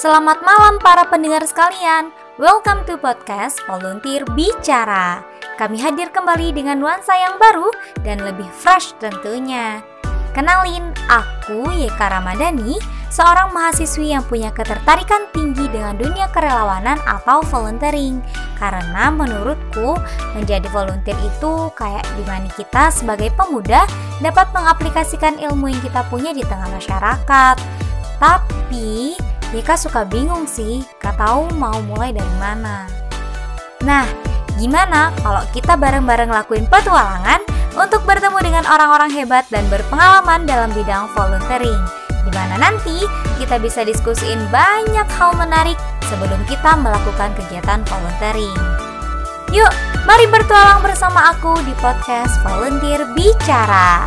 Selamat malam para pendengar sekalian. Welcome to podcast Volunteer Bicara. Kami hadir kembali dengan nuansa yang baru dan lebih fresh tentunya. Kenalin, aku Yeka Ramadhani, seorang mahasiswi yang punya ketertarikan tinggi dengan dunia kerelawanan atau volunteering. Karena menurutku, menjadi volunteer itu kayak di mana kita sebagai pemuda dapat mengaplikasikan ilmu yang kita punya di tengah masyarakat. Tapi, Yeka suka bingung sih, gak tahu mau mulai dari mana. Nah, gimana kalau kita bareng-bareng lakuin petualangan untuk bertemu dengan orang-orang hebat dan berpengalaman dalam bidang volunteering? Di mana nanti kita bisa diskusiin banyak hal menarik sebelum kita melakukan kegiatan volunteering. Yuk, mari bertualang bersama aku di podcast Volunteer Bicara.